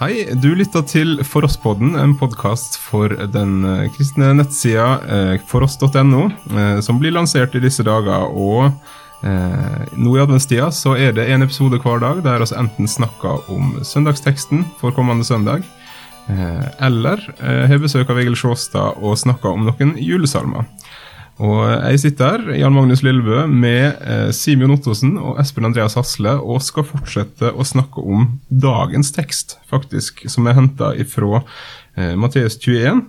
Hei, du lytter til For oss-podden, en podkast for den eh, kristne nettsida eh, foross.no, eh, som blir lansert i disse dager. Og nå i adventstida så er det en episode hver dag der vi enten snakker om søndagsteksten for kommende søndag, eller har besøk av Egil Sjåstad og snakker om noen julesalmer. Og Jeg sitter her, Jan Magnus Lillebø, med Simen Simeon Ottosen og Espen Andreas Hasle og skal fortsette å snakke om dagens tekst, faktisk, som er henta ifra eh, Matteus 21.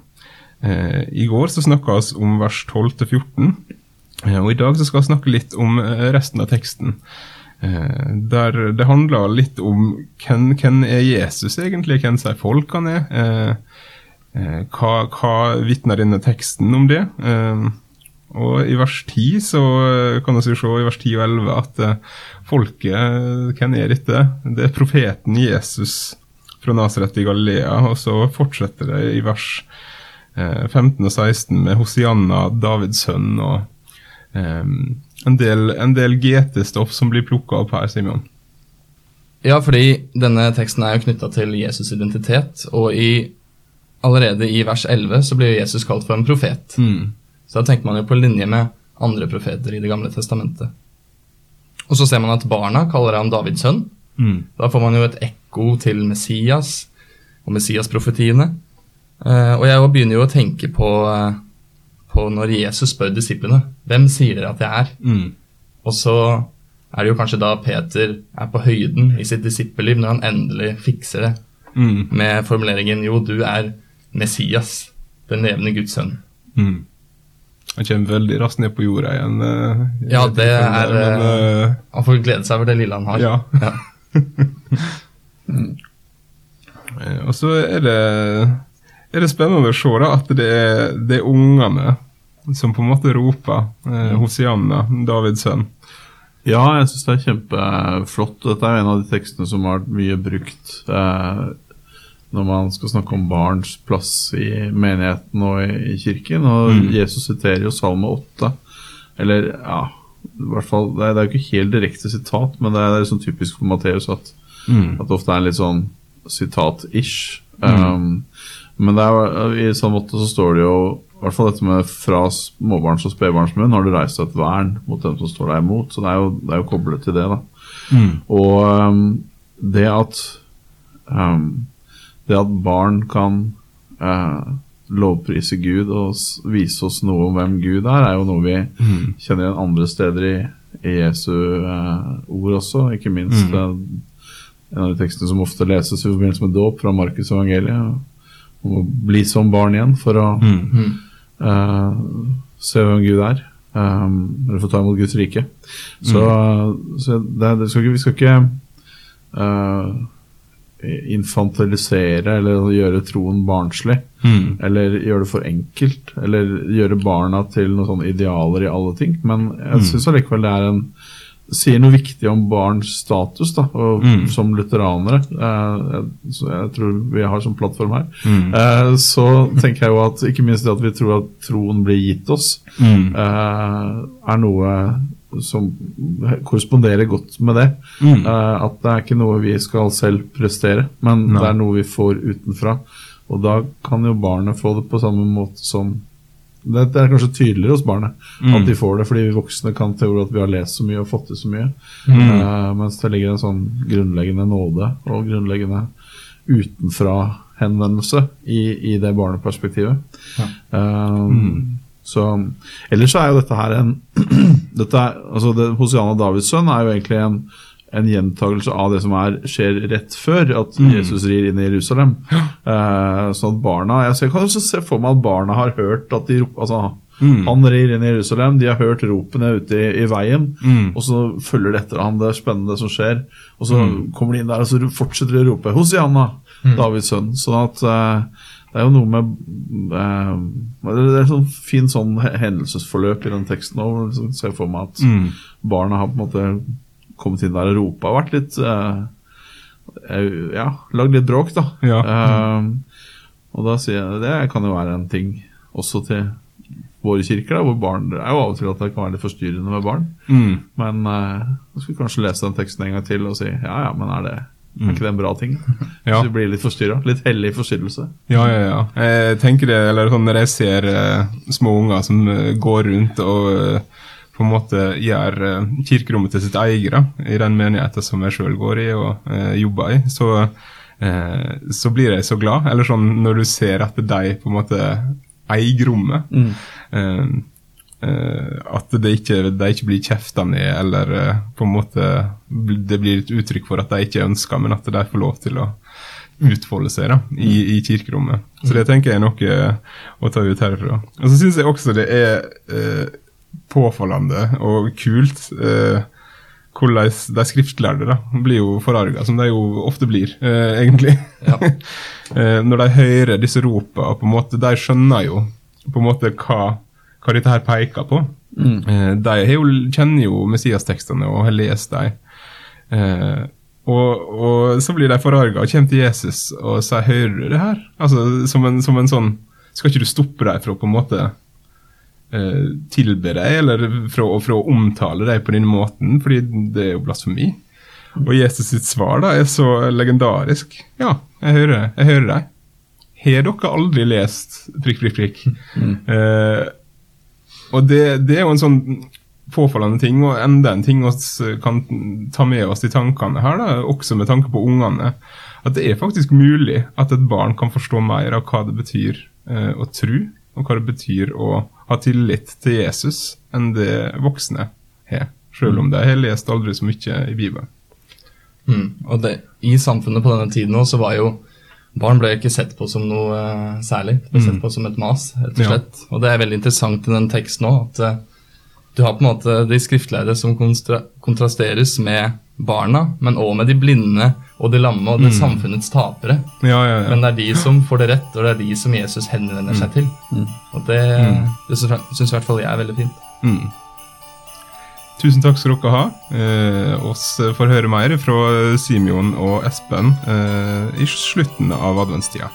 Eh, I går så snakka vi om vers 12-14, eh, og i dag så skal vi snakke litt om eh, resten av teksten. Eh, der det handler litt om hvem, hvem er Jesus egentlig, hvem sier folk han er? Eh, eh, hva, hva vitner denne teksten om det? Eh, og i vers 10 så kan vi se i vers 10 og 11 at eh, folket, hvem er dette? Det er profeten Jesus fra Nasaret i Galilea. Og så fortsetter det i vers eh, 15 og 16 med Hosianna, Davids sønn, og um, en del, en del GT-stoff som blir plukka opp her, Simeon. Ja, fordi denne teksten er jo knytta til Jesus' identitet, og i, allerede i vers 11 så blir Jesus kalt for en profet. Mm. Så da tenker man jo på linje med andre profeter i Det gamle testamentet. Og så ser man at barna kaller ham Davids sønn. Mm. Da får man jo et ekko til Messias og Messias-profetiene. Eh, og jeg begynner jo å tenke på, eh, på når Jesus spør disiplene hvem sier dere at jeg er? Mm. Og så er det jo kanskje da Peter er på høyden i sitt disippelliv når han endelig fikser det Mm. med formuleringen 'Jo, du er Messias, den levende Guds sønn'. Mm. Han kommer veldig raskt ned på jorda igjen. Uh, Ja, det er hvem er, men, uh, Han får glede seg over det lille han har. Ja. Ja. mm. Og så er det, er det spennende å se da, at det er, det er ungene som på en måte roper eh, Hosianna, Davids sønn. Ja, jeg syns det er kjempeflott. Dette er en av de tekstene som har vært mye brukt eh, når man skal snakke om barns plass i menigheten og i, i kirken. Og Mm. Jesus siterer jo Salme 8. Eller ja, i hvert fall Det er, det er jo ikke helt direkte sitat, men det er, det er sånn typisk for Matteus at, at det ofte er litt sånn sitat-ish. Um, men er, i sånn måte så står det jo i hvert fall dette med 'fra småbarns og spedbarnsmunn har du reist et vern mot dem som står deg imot'. Så det er jo, det er jo koblet til det, da. Og um, det at um, Det at barn kan eh, lovprise Gud og vise oss noe om hvem Gud er, er jo noe vi kjenner igjen andre steder i, i Jesu eh, ord også. Ikke minst uh, en av de tekstene som ofte leses i forbindelse med dåp, fra Markus evangeliet. Om å bli som barn igjen for å uh, se hvem Gud er. Um, eller få ta imot Guds rike. Så, så det, det skal ikke, vi skal ikke uh, infantilisere eller gjøre troen barnslig. Eller gjøre det for enkelt. Eller gjøre barna til noen sånne idealer i alle ting. Men jeg synes allikevel det er en sier noe viktig om barns status, da, og som lutheranere. Eh, så jeg tror vi har som plattform her. Eh, så tenker jeg jo at ikke minst det at vi tror at troen blir gitt oss, eh, er noe som korresponderer godt med det. Eh, at det er ikke noe vi skal selv prestere, men no. det er noe vi får utenfra. Og da kan jo barnet få det på samme måte som det er kanskje tydeligere hos barnet at de får det, fordi vi voksne kan tro at vi har lest så mye og fått til så mye. Eh, mens det ligger en sånn grunnleggende nåde og grunnleggende utenfra-henvendelse i, i det barneperspektivet. Eh, Så Ellers er jo dette her en dette er, altså det, Hosiana Davids sønn er jo egentlig en, en gjentagelse av det som er, skjer rett før at Jesus rir inn i Jerusalem. Eh, sånn at barna Jeg ser, kan også se for meg at barna har hørt at de roper altså, Han rir inn i Jerusalem, de har hørt ropene ute i, i veien, og så følger de etter han. Det er spennende som skjer. Og så kommer de inn der, og så fortsetter de å rope 'Hosianna, Davids sønn'. Sånn at eh, det er jo noe med eh, Det er sånn fint sånn hendelsesforløp i den teksten òg. Så ser for meg at barna har på en måte kommet inn der og ropa og vært litt eh, Ja, lagd litt bråk, da. Ja. Eh, og da sier jeg det kan jo være en ting også til våre kirker, da, hvor barn Det er jo av og til at det kan være litt forstyrrende med barn. Mm. Men eh, jeg skulle kanskje lese den teksten en gang til og si ja, ja, men er det, Er ikke det en bra ting? Ja. Så du blir litt forstyrra? Litt hellig forstyrrelse? Ja, ja, ja. Jeg tenker det, eller sånn Når jeg ser uh, små unger som uh, går rundt og uh, på en måte gjør kirkerommet til sitt eget, i den menigheten som jeg sjøl går i og jobber i, så, så blir jeg så glad. Eller sånn når du ser at de på en måte eier rommet. Mm. At det ikke, de ikke blir kjefta ned, eller eh, på en måte det blir et uttrykk for at de ikke ønsker, men at de får lov til å utfolde seg da, i, i kirkerommet. Så det tenker jeg er noe eh, å ta ut herfra. Og så syns jeg også det er eh, påfallende og kult eh, hvordan de skriftlærde da, blir jo forarga, som de jo ofte blir, eh, egentlig. Ja. Eh, når de hører disse ropa, på en måte, de skjønner jo på en måte hva, hva dette her peker på. Eh, de jo, kjenner jo Messias-tekstene og har lest dem. Eh, og, og så blir de forarga og kommer til Jesus og sier 'hører du det her?' Altså som en, som en sånn Skal ikke du stoppe dem fra å på en måte eh, tilbe deg, eller fra, fra å omtale deg på denne måten, fordi det er jo blasfemi. Og Jesus sitt svar da er så legendarisk. Ja, jeg hører, jeg hører deg. Har dere aldri lest prikk, prikk, prikk? Eh, og det, det er jo en sånn påfallende ting, og enda en ting vi kan ta med oss i tankene her, da, også med tanke på ungene. At det er faktisk mulig at et barn kan forstå mer av hva det betyr eh, å tro, og hva det betyr å ha tillit til Jesus, enn det voksne har. Selv om de har lest aldri så mye i Bibelen. Mm. Og det, I samfunnet på denne tiden også, så var jo barn ble ikke sett på som noe uh, særlig. Det ble sett på som et mas, rett og Ja. slett. Og det er veldig interessant i den teksten òg, at uh, du har på en måte de skriftlærde som kontra kontrasteres med barna, men òg med de blinde og de lamme og de samfunnets tapere. Ja, ja, ja. Men det er de som får det rett, og det er de som Jesus henvender seg til. Og det, det syns i hvert fall jeg er veldig fint. Mm. Tusen takk skal dere ha. Eh, oss får høre mer fra Simeon og Espen eh, i slutten av adventstida.